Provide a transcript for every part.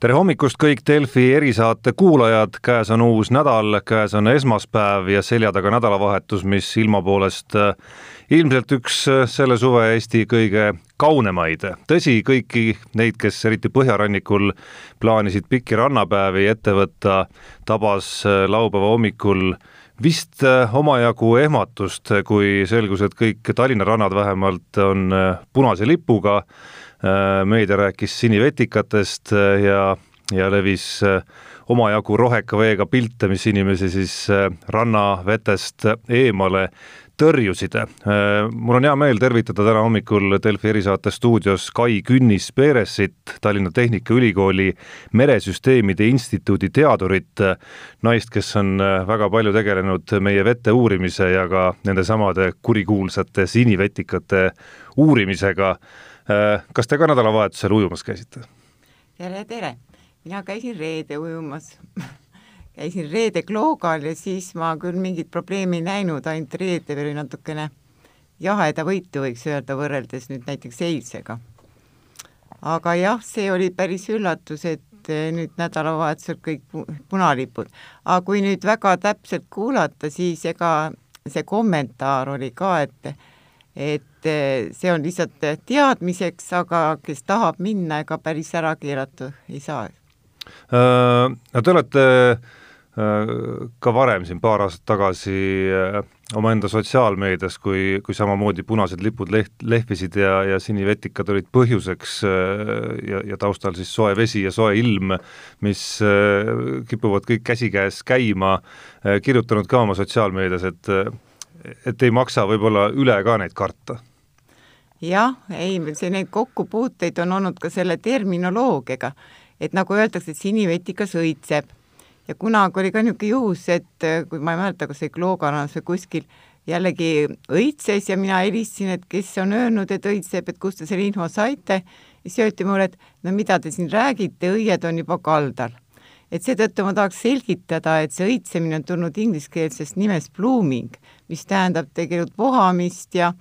tere hommikust kõik Delfi erisaate kuulajad, käes on uus nädal, käes on esmaspäev ja selja taga nädalavahetus, mis ilma poolest äh, ilmselt üks äh, selle suve Eesti kõige kaunemaid. tõsi, kõiki neid, kes eriti põhjarannikul plaanisid pikki rannapäevi ette võtta, tabas äh, laupäeva hommikul vist omajagu ehmatust, kui selgus, et kõik Tallinna rannad vähemalt on punase lipuga meedia rääkis sinivetikatest äh, ja, ja levis äh, omajagu roheka veega pilte, mis inimesi siis rannavetest eemale tõrjusid. mul on hea meel tervitada täna hommikul Delfi erisaate stuudios Kai Künnis-Peeressit, Tallinna Tehnikaülikooli Meresüsteemide Instituudi teadurit, naist, kes on väga palju tegelenud meie vete uurimise ja ka nendesamade kurikuulsate sinivetikate uurimisega Äh, kas te ka nädalavahetusel ujumas käisite? tere, tere! mina käisin reede ujumas käisin reede Kloogal ja siis ma küll mingit probleemi ei näinud, ainult reede oli natukene jahedavõitu, võiks öelda, võrreldes nüüd näiteks eilsega. aga jah, see oli päris üllatus, et eh, nüüd nädalavahetusel kõik punalipud. aga kui nüüd väga täpselt kuulata, siis ega see kommentaar oli ka, et et eh, see on lihtsalt teadmiseks, aga kes tahab minna, ega päris ära keelata ei saa. Äh, no te olete äh, ka varem siin paar aastat tagasi äh, omaenda sotsiaalmeedias, kui, kui samamoodi punased lipud leht, lehvisid ja, ja sinivetikad olid põhjuseks ja, ja taustal siis soe vesi ja soe ilm, mis kipuvad kõik käsikäes käima, kirjutanud ka oma sotsiaalmeedias, et et ei maksa võib-olla üle ka neid karta? Jah, ei, see, neid kokkupuuteid on olnud ka selle terminoloogiaga, et nagu öeldakse, et sinivetikas õitseb ja kunagi oli ka niisugune juhus, et kui ma ei mäleta, kas see Kloogarannas või kuskil jällegi õitses ja mina helistasin, et kes on öelnud, et õitseb, et kust te selle info saite, siis öeldi mulle, et no mida te siin räägite, õied on juba kaldal. Et seetõttu ma tahaks selgitada, et see õitsemine on tulnud ingliskeelsest nimest blooming, mis tähendab tegelikult vohamist ja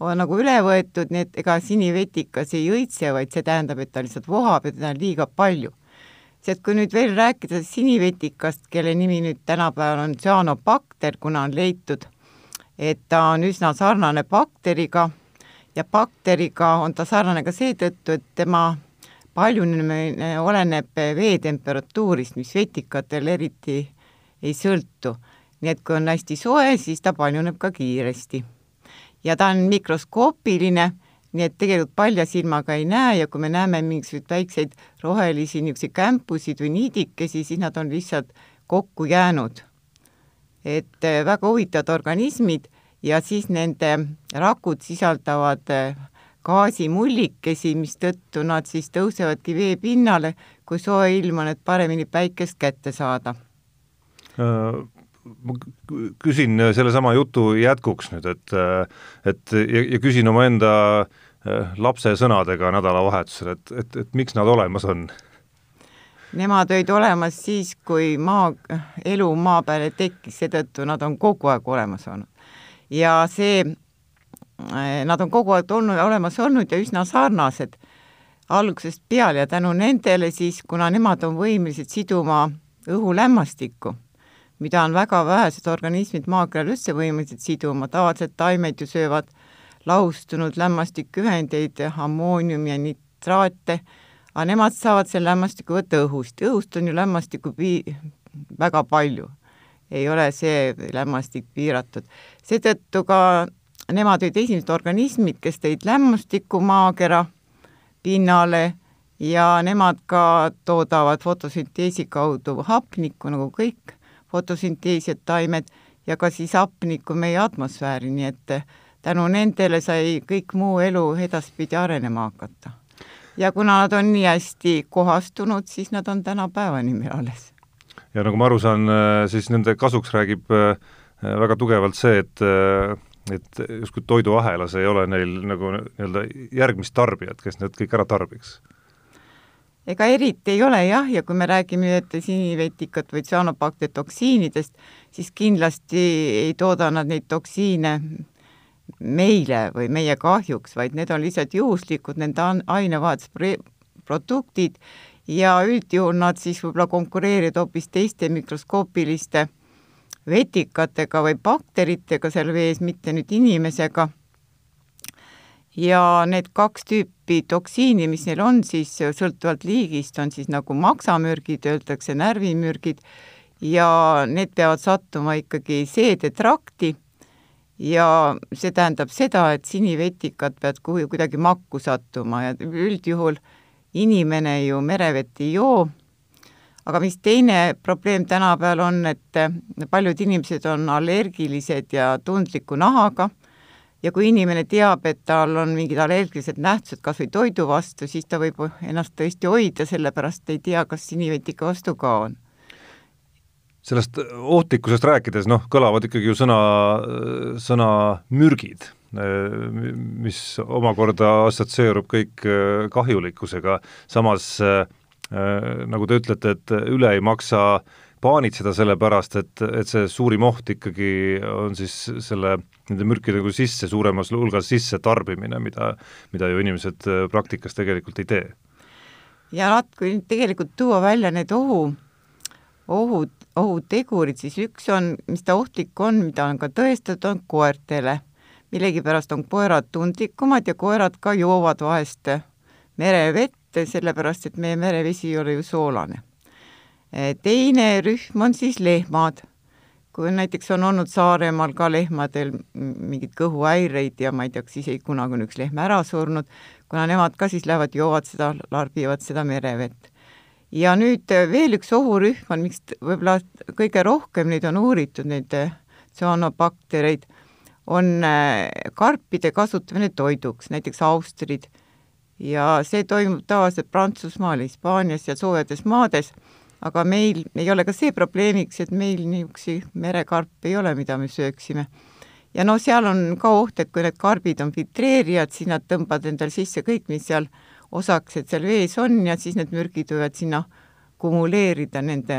on nagu üle võetud, nii et ega sinivetikas ei õitse, vaid see tähendab, et ta lihtsalt vohab ja teda on liiga palju. see, et kui nüüd veel rääkida sinivetikast, kelle nimi nüüd tänapäeval on cyanobakter, kuna on leitud, et ta on üsna sarnane bakteriga ja bakteriga on ta sarnane ka seetõttu, et tema paljunemine oleneb vee temperatuurist, mis vetikatel eriti ei sõltu. nii et kui on hästi soe, siis ta paljuneb ka kiiresti. Ja ta on mikroskoopiline, nii et tegelikult palja silmaga ei näe ja kui me näeme mingisuguseid väikseid rohelisi niisuguseid kämpusid või niidikesi, siis nad on lihtsalt kokku jäänud. et äh, väga huvitavad organismid ja siis nende rakud sisaldavad äh, gaasimullikesi, mistõttu nad siis tõusevadki veepinnale, kui soe ilm on, et paremini päikest kätte saada uh ma küsin sellesama jutu jätkuks nüüd, et et ja, ja küsin omaenda lapse sõnadega nädalavahetusel, et, et, et miks nad olemas on? Nemad olid olemas siis, kui maa, elu maa peale tekkis, seetõttu nad on kogu aeg olemas olnud. ja see Äh, nad on kogu aeg olnud, olemas olnud ja üsna sarnased algusest peale ja tänu nendele siis, kuna nemad on võimelised siduma õhulämmastikku, mida on väga vähesed organismid maakeral üldse võimelised siduma, tavaliselt taimed ju söövad lahustunud lämmastikühendeid, ammooniumi ja nitraate, aga nemad saavad selle lämmastiku võtta õhust, õhust on ju lämmastikku pii-, väga palju. ei ole see lämmastik piiratud. seetõttu ka nemad olid esimesed organismid, kes tõid lämmastikku maakera pinnale ja nemad ka toodavad fotosünteesi kaudu hapnikku, nagu kõik fotosünteesijad taimed, ja ka siis hapnikku meie atmosfääri, nii et tänu nendele sai kõik muu elu edaspidi arenema hakata. ja kuna nad on nii hästi kohastunud, siis nad on tänapäevani meil alles. ja nagu ma aru saan, siis nende kasuks räägib äh, väga tugevalt see, et äh, et justkui toiduahelas ei ole neil nagu nii-öelda järgmist tarbijat, kes need kõik ära tarbiks? Ega eriti ei ole jah, ja kui me räägime nüüd sinivetikat või tsüanobakter toksiinidest, siis kindlasti ei tooda nad neid toksiine meile või meie kahjuks, vaid need on lihtsalt juhuslikud nende ainevahetusproduktid ja üldjuhul nad siis võib-olla konkureerivad hoopis teiste mikroskoopiliste vetikatega või bakteritega seal vees, mitte nüüd inimesega. Ja need kaks tüüpi toksiini, mis neil on siis sõltuvalt liigist, on siis nagu maksamürgid, öeldakse närvimürgid, ja need peavad sattuma ikkagi seedetrakti. Ja see tähendab seda, et sinivetikad peavad kuhugi kuidagi makku sattuma. Ja üldjuhul inimene ju merevett ei joo. Aga mis teine probleem tänapäeval on, et eh, paljud inimesed on allergilised ja tundliku nahaga ja kui inimene teab, et tal on mingid allergilised nähtused kas või toidu vastu, siis ta võib ennast tõesti hoida, sellepärast ei tea, kas sinivetika vastu ka on. Sellest ohtlikkusest rääkides, noh, kõlavad ikkagi ju sõna, sõna mürgid, mis omakorda assotsieerub kõik kahjulikkusega, samas Äh, nagu te ütlete, et üle ei maksa paanitseda selle pärast, et, et see suurim oht ikkagi on siis selle, nende mürkide nagu sisse, suuremas hulgas sisse tarbimine, mida, mida ju inimesed äh, praktikas tegelikult ei tee. ja nad, kui tegelikult tuua välja need ohu, ohud, ohutegurid, siis üks on, mis ta ohtlik on, mida on ka tõestatud, on koertele. millegipärast on koerad tundlikumad ja koerad ka joovad vahest merevett, sellepärast et meie merevesi ei ole ju soolane. Teine rühm on siis lehmad. kui näiteks on olnud Saaremaal ka lehmadel mingeid kõhuhäireid ja ma ei tea, kas isegi kunagi on üks lehm ära surnud, kuna nemad ka siis lähevad, joovad seda, larbivad seda merevett. ja nüüd veel üks ohurühm on, miks võib-olla kõige rohkem neid on uuritud, neid tsüanobaktereid, on karpide kasutamine toiduks, näiteks austrid ja see toimub tavaliselt Prantsusmaal, Hispaanias ja soojades maades, aga meil ei ole ka see probleemiks, et meil niisuguseid merekarpe ei ole, mida me sööksime. ja noh, seal on ka oht, et kui need karbid on filtreerijad, siis nad tõmbavad endale sisse kõik, mis seal osakesed seal vees on ja siis need mürgid võivad sinna kumuleerida nende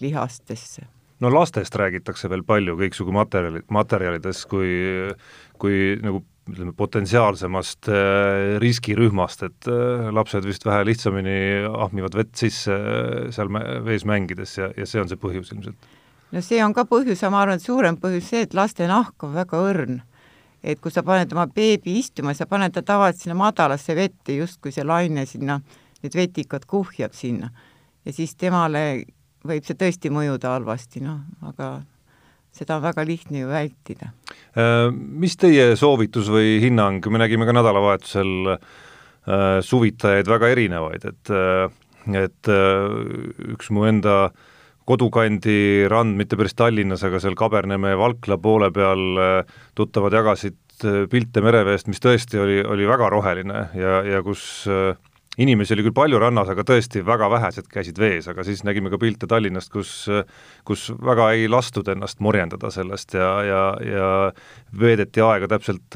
lihastesse no lastest räägitakse veel palju kõiksugu materjali, materjalides, kui kui nagu ütleme, potentsiaalsemast äh, riskirühmast, et äh, lapsed vist vähe lihtsamini ahmivad vett sisse äh, seal vees mängides ja, ja see on see põhjus ilmselt? no see on ka põhjus, ma arvan, et suurem põhjus see, et laste nahk on väga õrn. et kui sa paned oma beebi istuma, sa paned ta tavaliselt sinna madalasse vette, justkui see laine sinna, need vetikad kuhjab sinna. ja siis temale võib see tõesti mõjuda halvasti, noh, aga seda on väga lihtne ju vältida. Äh, mis teie soovitus või hinnang, me nägime ka nädalavahetusel äh, suvitajaid väga erinevaid, et äh, et üks mu enda kodukandi rand, mitte päris Tallinnas, aga seal Kaberneme Valkla poole peal tuttavad jagasid pilte mereveest, mis tõesti oli, oli väga roheline ja, ja kus äh, inimesi oli küll palju rannas, aga tõesti väga vähesed käisid vees, aga siis nägime ka pilte Tallinnast, kus kus väga ei lastud ennast morjendada sellest ja, ja, ja veedeti aega täpselt,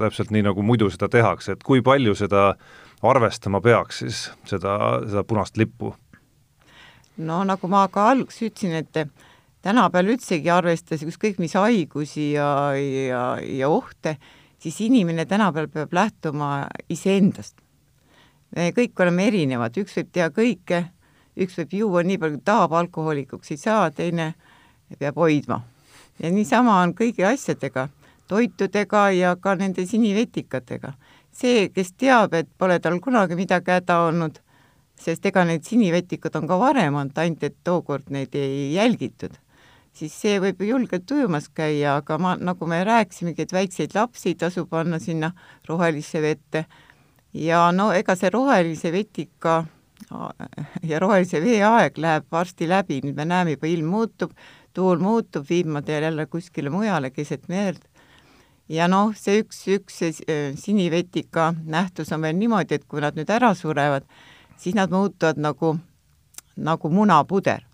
täpselt nii, nagu muidu seda tehakse, et kui palju seda arvestama peaks siis, seda, seda punast lippu? no nagu ma ka alguses ütlesin, et tänapäeval üldsegi arvestades ükskõik mis haigusi ja, ja, ja ohte, siis inimene tänapäeval peab lähtuma iseendast me kõik oleme erinevad, üks võib teha kõike, üks võib juua nii palju, kui tahab, alkohoolikuks ei saa, teine peab hoidma. ja niisama on kõigi asjadega, toitudega ja ka nende sinivetikatega. see, kes teab, et pole tal kunagi midagi häda olnud, sest ega need sinivetikad on ka varem olnud, ainult et tookord neid ei jälgitud, siis see võib ju julgelt ujumas käia, aga ma, nagu me rääkisimegi, et väikseid lapsi ei tasu panna sinna rohelisse vette ja no ega see rohelise vetika ja rohelise vee aeg läheb varsti läbi, nüüd me näeme juba ilm muutub, tuul muutub, viib ma teil jälle kuskile mujale keset merd. ja noh, see üks, üks see sinivetika nähtus on veel niimoodi, et kui nad nüüd ära surevad, siis nad muutuvad nagu, nagu munapuder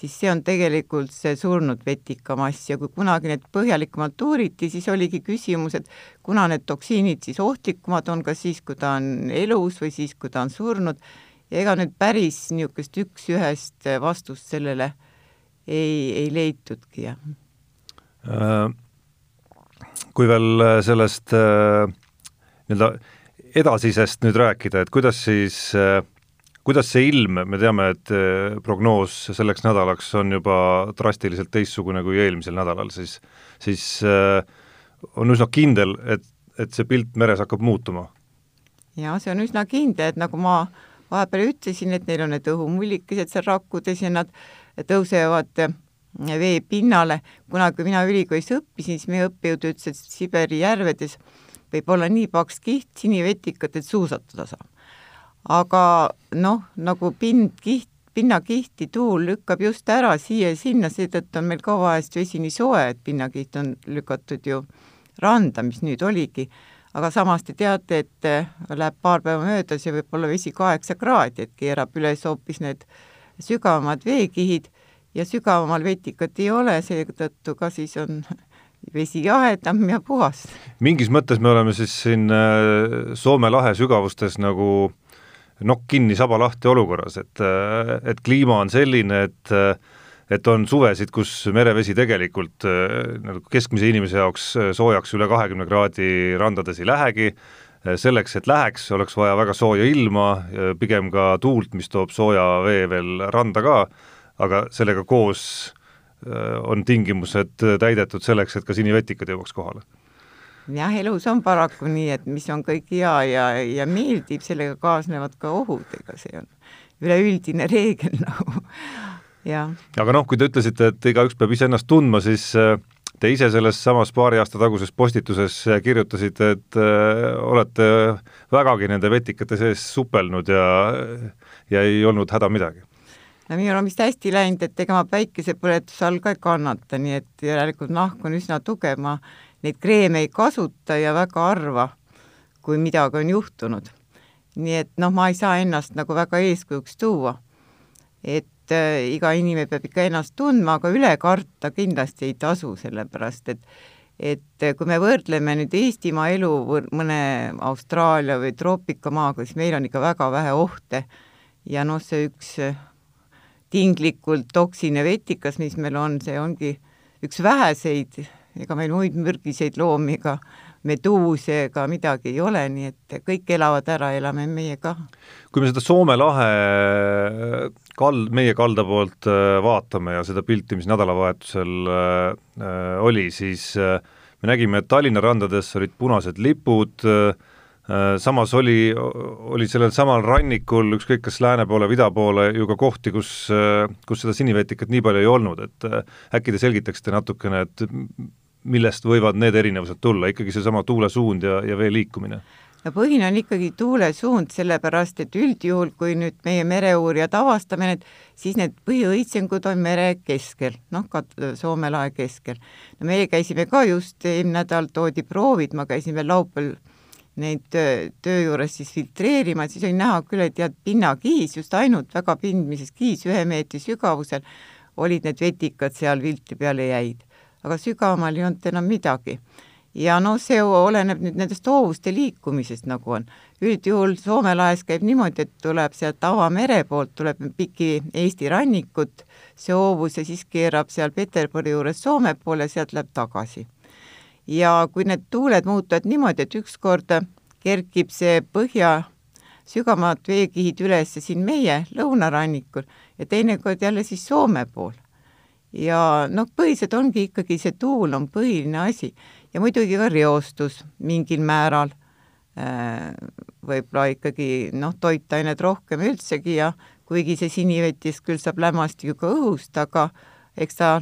siis see on tegelikult see surnud vetikamass ja kui kunagi need põhjalikumalt uuriti, siis oligi küsimus, et kuna need toksiinid siis ohtlikumad on, kas siis, kui ta on elus või siis, kui ta on surnud, ja ega nüüd päris niisugust üks-ühest vastust sellele ei, ei leitudki, jah. Äh, kui veel sellest äh, nii-öelda edasisest nüüd rääkida, et kuidas siis äh, kuidas see ilm, me teame, et prognoos selleks nädalaks on juba drastiliselt teistsugune kui eelmisel nädalal, siis, siis on üsna kindel, et, et see pilt meres hakkab muutuma? jaa, see on üsna kindel, et nagu ma vahepeal ütlesin, et neil on need õhumullikesed seal rakkudes ja nad tõusevad vee pinnale, kunagi mina ülikoolis õppisin, siis meie õppejõud ütles, et Siberi järvedes võib olla nii paks kiht sinivetikat, et suusatada saab. Aga noh, nagu pind kiht, pinnakihti tuul lükkab just ära siia-sinna, seetõttu on meil ka vahest vesi nii soe, et pinnakiht on lükatud ju randa, mis nüüd oligi, aga samas te teate, et läheb paar päeva mööda, see võib olla vesi kaheksa kraadi, et keerab üles hoopis need sügavamad veekihid ja sügavamal vetikat ei ole, seetõttu ka siis on vesi jahedam ja puhas. mingis mõttes me oleme siis siin äh, Soome lahe sügavustes nagu nokk kinni, saba lahti olukorras, et, et kliima on selline, et et on suvesid, kus merevesi tegelikult nagu keskmise inimese jaoks soojaks üle kahekümne kraadi randades ei lähegi, selleks, et läheks, oleks vaja väga sooja ilma, pigem ka tuult, mis toob sooja vee veel randa ka. Aga sellega koos äh, on tingimused täidetud selleks, et ka sinivetikad jõuaks kohale jah, elus on paraku nii, et mis on kõik hea ja, ja meeldib, sellega kaasnevad ka ohud, ega see on üleüldine reegel nagu, jah. aga noh, kui te ütlesite, et igaüks peab iseennast tundma, siis äh, te ise selles samas paari aasta taguses postituses kirjutasite, et äh, olete vägagi nende vetikate sees supelnud ja, ja ei olnud häda midagi no minul on vist hästi läinud, et ega ma päikesepõletuse all ka ei kannata, nii et järelikult nahk on üsna tugev, ma neid kreeme ei kasuta ja väga harva, kui midagi on juhtunud. nii et noh, ma ei saa ennast nagu väga eeskujuks tuua. et äh, iga inimene peab ikka ennast tundma, aga üle karta kindlasti ei tasu, sellepärast et et kui me võrdleme nüüd Eestimaa elu mõne Austraalia või troopikamaaga, siis meil on ikka väga vähe ohte ja noh, see üks tinglikult toksine vetikas, mis meil on, see ongi üks väheseid, ega meil muid mürgiseid loomi ega meduuse ega midagi ei ole, nii et kõik elavad ära, elame meie ka. kui me seda Soome lahe kald, meie kalda poolt äh, vaatame ja seda pilti, mis nädalavahetusel äh, äh, oli, siis äh, me nägime, et Tallinna randades olid punased lipud äh,, Äh, samas oli, oli sellel samal rannikul, ükskõik kas lääne poole või ida poole, ju ka kohti, kus, äh, kus seda sinivetikat nii palju ei olnud, et äh, äkki te selgitaksite natukene, et millest võivad need erinevused tulla, ikkagi seesama tuulesuund ja, ja vee liikumine? no põhine on ikkagi tuulesuund, sellepärast et üldjuhul, kui nüüd meie mereuurijad avastame need, siis need põhiõitsengud on mere keskel, noh, ka Soome lahe keskel. no meie käisime ka just, eelmine nädal toodi proovid, ma käisin veel laupäeval neid töö, töö juures siis filtreerima, et siis oli näha küll, et tead, pinnakihis, just ainult väga pindmises kihis ühe meetri sügavusel olid need vetikad seal vilti peale jäid. aga sügavamal ei olnud enam midagi. ja noh, see oleneb nüüd nendest hoovuste liikumisest, nagu on. üldjuhul Soome lahes käib niimoodi, et tuleb sealt avamere poolt, tuleb piki Eesti rannikut, see hoovus ja siis keerab seal Peterburi juures Soome poole, sealt läheb tagasi ja kui need tuuled muutuvad niimoodi, et ükskord kerkib see põhja sügavamad veekihid üles siin meie lõunarannikul ja teinekord jälle siis Soome pool. ja noh, põhiliselt ongi ikkagi see tuul on põhiline asi ja muidugi ka reostus mingil määral äh,, võib-olla ikkagi noh, toitained rohkem üldsegi ja kuigi see sinivetis küll saab lämmastikku ka õhust, aga eks ta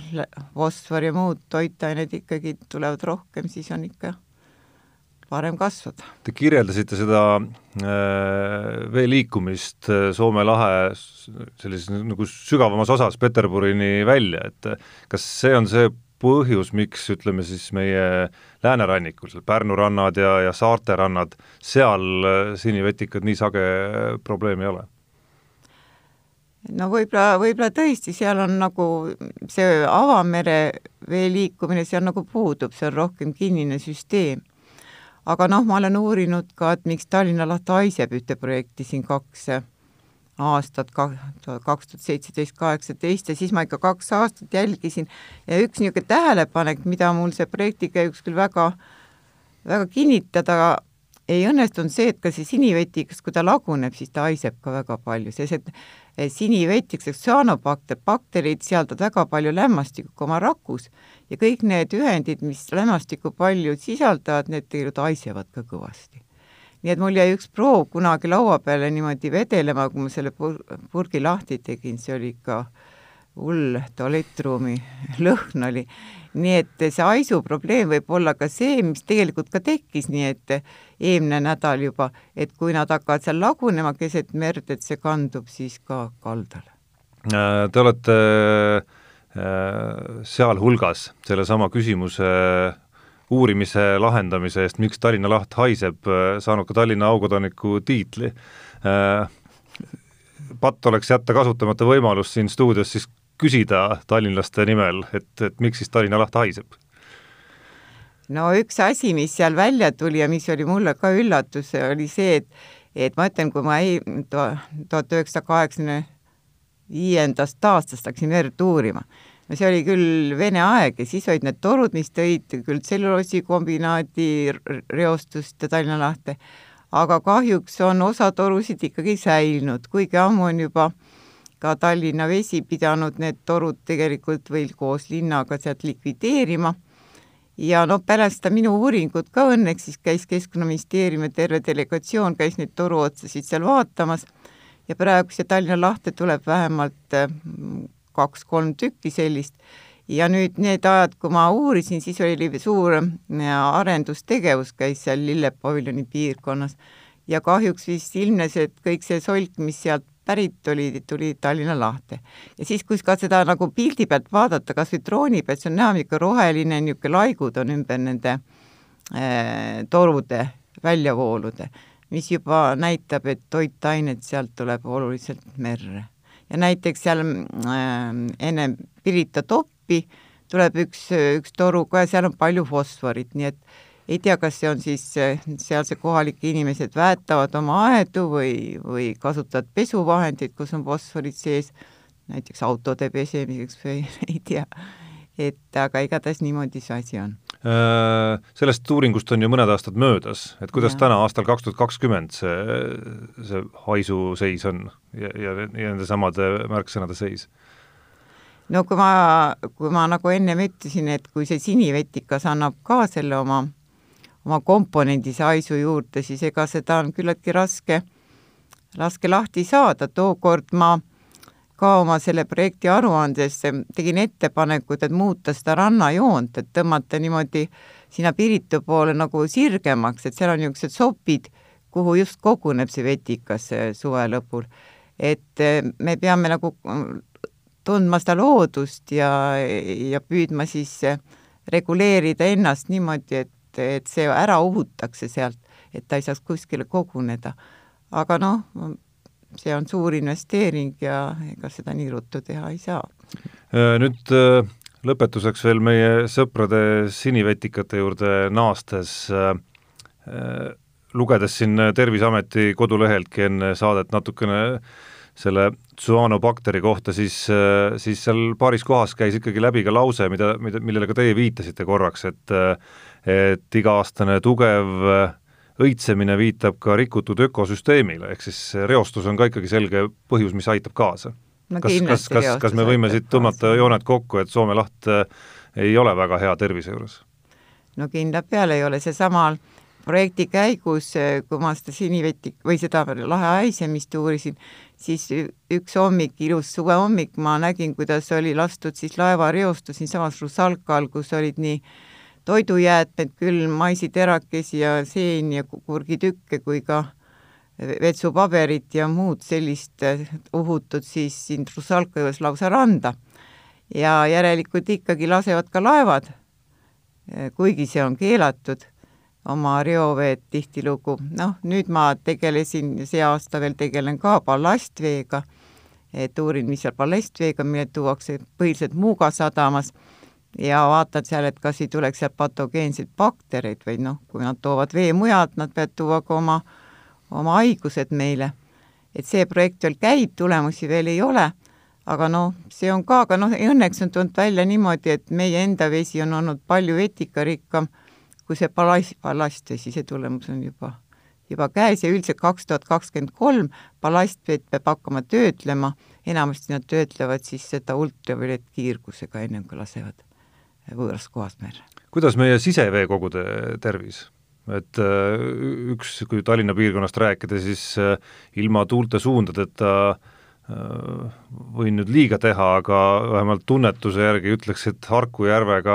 fosfor ja muud toitained ikkagi tulevad rohkem, siis on ikka parem kasvada. Te kirjeldasite seda äh, vee liikumist äh, Soome lahe sellises nagu sügavamas osas Peterburini välja, et kas see on see põhjus, miks ütleme siis meie läänerannikul, seal Pärnu rannad ja, ja saarte rannad, seal äh, sinivetikad nii sage probleem ei ole? No võib-olla, võib-olla tõesti, seal on nagu see avamere vee liikumine seal nagu puudub, see on rohkem kinnine süsteem. aga noh, ma olen uurinud ka, et miks Tallinna laht haiseb ühte projekti siin kaks aastat, kaks tuhat seitseteist, kaheksateist ja siis ma ikka kaks aastat jälgisin ja üks niisugune tähelepanek, mida mul see projekti käigus küll väga, väga kinnitada ei õnnestunud see, et ka see sinivetikas, kui ta laguneb, siis ta haiseb ka väga palju, sest et eh, sinivetikas, cyanobakter, bakterid sisaldavad väga palju lämmastikku oma rakus ja kõik need ühendid, mis lämmastikku palju sisaldavad, need tegelikult haisevad ka kõvasti. nii et mul jäi üks proov kunagi laua peale niimoodi vedelema, kui ma selle pur-, purgi lahti tegin, see oli ikka hull tualettruumi lõhn oli nii et see haisu probleem võib olla ka see, mis tegelikult ka tekkis, nii et eelmine nädal juba, et kui nad hakkavad seal lagunema keset merd, et see kandub siis ka kaldale. Äh, te olete äh, sealhulgas sellesama küsimuse uurimise lahendamise eest, miks Tallinna laht haiseb, äh, saanud ka Tallinna aukodaniku tiitli. patt oleks jätta kasutamata võimalus siin stuudios siis küsida tallinlaste nimel, et, et miks siis Tallinna laht haiseb? No üks asi, mis seal välja tuli ja mis oli mulle ka üllatus, oli see, et et ma ütlen, kui ma ei, tuhat üheksasada kaheksakümne viiendast aastast hakkasin verd uurima, no see oli küll Vene aeg ja siis olid need torud, mis tõid küll tselluloosikombinaadi reostust ja Tallinna lahte, aga kahjuks on osa torusid ikkagi säilinud, kuigi ammu on juba ka Tallinna Vesi pidanud need torud tegelikult veel koos linnaga sealt likvideerima ja no pärast seda minu uuringut ka õnneks siis käis Keskkonnaministeeriumi terve delegatsioon, käis neid toruotsasid seal vaatamas. Ja praegu see Tallinna lahte tuleb vähemalt mm, kaks-kolm tükki sellist. Ja nüüd need ajad, kui ma uurisin, siis oli suur mm, arendustegevus, käis seal Lillepaviljoni piirkonnas. Ja kahjuks vist ilmnes, et kõik see solk, mis sealt pärit oli, tuli Tallinna lahte. ja siis, kui ka seda nagu pildi pealt vaadata, kas või drooni pealt, see on näha niisugune roheline, niisugune laigud on ümber nende äh, torude väljavoolude, mis juba näitab, et toitained sealt tuleb oluliselt merre. ja näiteks seal äh, enne Pirita toppi tuleb üks, üks toru ka ja seal on palju fosforit, nii et ei tea, kas see on siis, sealse kohalike inimesed väetavad oma aedu või, või kasutavad pesuvahendeid, kus on fosforid sees, näiteks autode pesemiseks või ei tea. et aga igatahes niimoodi see asi on äh, sellest uuringust on ju mõned aastad möödas, et kuidas ja. täna, aastal kaks tuhat kakskümmend see, see haisu seis on ja, ja, ja nende samade märksõnade seis? no kui ma, kui ma nagu ennem ütlesin, et kui see sinivetikas annab ka selle oma oma komponendi saisu juurde, siis ega seda on küllaltki raske, raske lahti saada, tookord ma ka oma selle projekti aruandes tegin ettepanekud, et muuta seda rannajoont, et tõmmata niimoodi sinna Piritu poole nagu sirgemaks, et seal on niisugused sopid, kuhu just koguneb see vetikas suve lõpul. et me peame nagu tundma seda loodust ja, ja püüdma siis reguleerida ennast niimoodi, et et, et see ära uhutakse sealt, et ta ei saaks kuskile koguneda. aga noh, see on suur investeering ja ega seda nii ruttu teha ei saa. Äh, nüüd äh, lõpetuseks veel meie sõprade sinivetikate juurde naastes äh, lugedes siin Terviseameti koduleheltki enne saadet natukene selle tsüanobakteri kohta, siis, siis seal paaris kohas käis ikkagi läbi ka lause, mida, mida, millele ka teie viitasite korraks, et et iga-aastane tugev õitsemine viitab ka rikutud ökosüsteemile, ehk siis reostus on ka ikkagi selge põhjus, mis aitab kaasa. Kas, kas, kas, kas me võime siit tõmmata jooned kokku, et Soome laht äh, ei ole väga hea tervise juures? no kindla peale ei ole, seesama projekti käigus, äh, kui ma seda sinivetik või seda lahe haisemist uurisin, siis üks hommik, ilus suvehommik, ma nägin, kuidas oli lastud siis laevareostus siinsamas Rusalkal, kus olid nii toidujäätmed küll, maisiterakesi ja seeni ja kurgitükke kui ka vetsupaberit ja muud sellist uhutud siis siin Rusalka juures lausa randa. ja järelikult ikkagi lasevad ka laevad, kuigi see on keelatud, oma reoveed tihtilugu, noh, nüüd ma tegelesin, see aasta veel tegelen ka ballastveega, et uurin, mis seal ballastveega, mille tuuakse põhiliselt Muuga sadamas ja vaatad seal, et kas ei tuleks sealt patogeenseid baktereid või noh, kui nad toovad vee mujalt, nad peavad tuua ka oma, oma haigused meile. et see projekt veel käib, tulemusi veel ei ole, aga noh, see on ka, aga noh, õnneks on tulnud välja niimoodi, et meie enda vesi on olnud palju vetikarikkam kui see ballast, ballastvesi, see tulemus on juba juba käes ja üldiselt kaks tuhat kakskümmend kolm ballastvett peab hakkama töötlema, enamasti nad töötlevad siis seda ultraviolettkiirgusega, ennem kui lasevad võõrast kohast merre. kuidas meie siseveekogude tervis? et äh, üks, kui Tallinna piirkonnast rääkida, siis äh, ilma tuulte suundadeta Äh, võin nüüd liiga teha, aga vähemalt tunnetuse järgi ütleks, et Harku järvega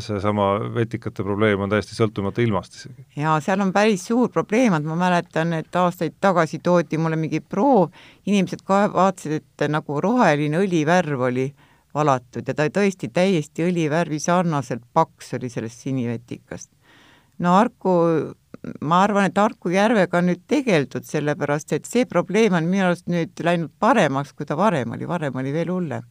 seesama vetikate probleem on täiesti sõltumata ilmast isegi. jaa, seal on päris suur probleem, et ma mäletan, et aastaid tagasi toodi mulle mingi proov, inimesed ka vaatasid, et nagu roheline õlivärv oli valatud ja ta tõesti täiesti õlivärvi sarnaselt paks oli sellest sinivetikast. no Harku ma arvan, et Harku järvega on nüüd tegeldud, sellepärast et see probleem on minu arust nüüd läinud paremaks, kui ta varem oli, varem oli veel hullem.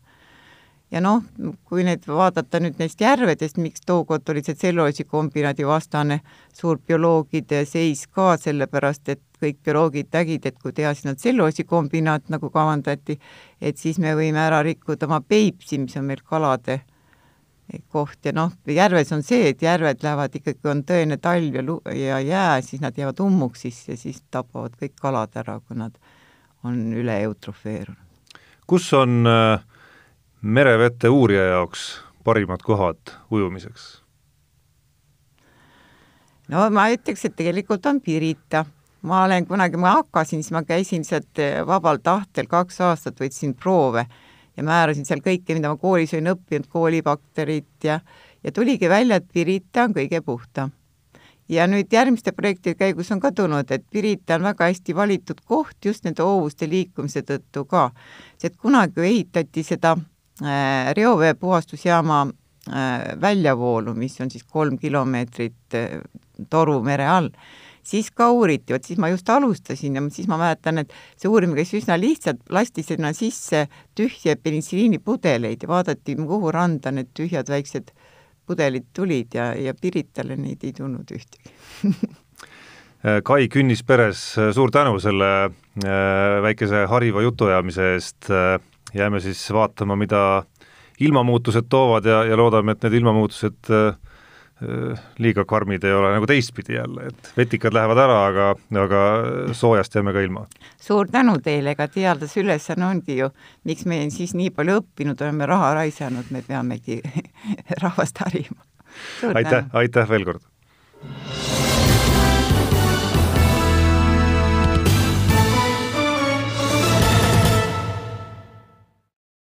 Ja noh, kui nüüd vaadata nüüd neist järvedest, miks tookord oli see tselluloosikombinaadi vastane suur bioloogide seis ka, sellepärast et kõik bioloogid nägid, et kui teha sinna tselluloosikombinaat, nagu kavandati, et siis me võime ära rikkuda oma Peipsi, mis on meil kalade koht ja noh, järves on see, et järved lähevad ikkagi, on tõene talv ja ja jää, siis nad jäävad ummuksisse ja siis tapavad kõik kalad ära, kui nad on üle eutrofeerunud. kus on äh, merevete uurija jaoks parimad kohad ujumiseks? no ma ütleks, et tegelikult on Pirita. ma olen kunagi, ma hakkasin, siis ma käisin sealt vabal tahtel kaks aastat, võtsin proove ja määrasin seal kõike, mida ma koolis olin õppinud, koolibakterit ja, ja tuligi välja, et Pirita on kõige puhtam. ja nüüd järgmiste projektide käigus on ka tulnud, et Pirita on väga hästi valitud koht just nende hoovuste liikumise tõttu ka. see, et kunagi ehitati seda reoveepuhastusjaama äh, väljavoolu, mis on siis kolm kilomeetrit äh, toru mere all siis ka uuriti, vot siis ma just alustasin ja siis ma mäletan, et see uurimine käis üsna lihtsalt, lasti sinna sisse tühje penitsiiliinipudeleid ja vaadati, kuhu randa need tühjad väiksed pudelid tulid ja, ja Piritale neid ei tulnud ühtegi. Kai Künnis peres, suur tänu selle äh, väikese hariva jutuajamise eest, jääme siis vaatama, mida ilmamuutused toovad ja, ja loodame, et need ilmamuutused äh, Äh, liiga karmid ei ole nagu teistpidi jälle, et vetikad lähevad ära, aga, aga soojast jääme ka ilma. suur tänu teile, ega teadlase ülesanne ongi ju, miks me siis nii palju õppinud oleme, raha raisanud, me peamegi rahvast harima. aitäh, aitäh veel kord!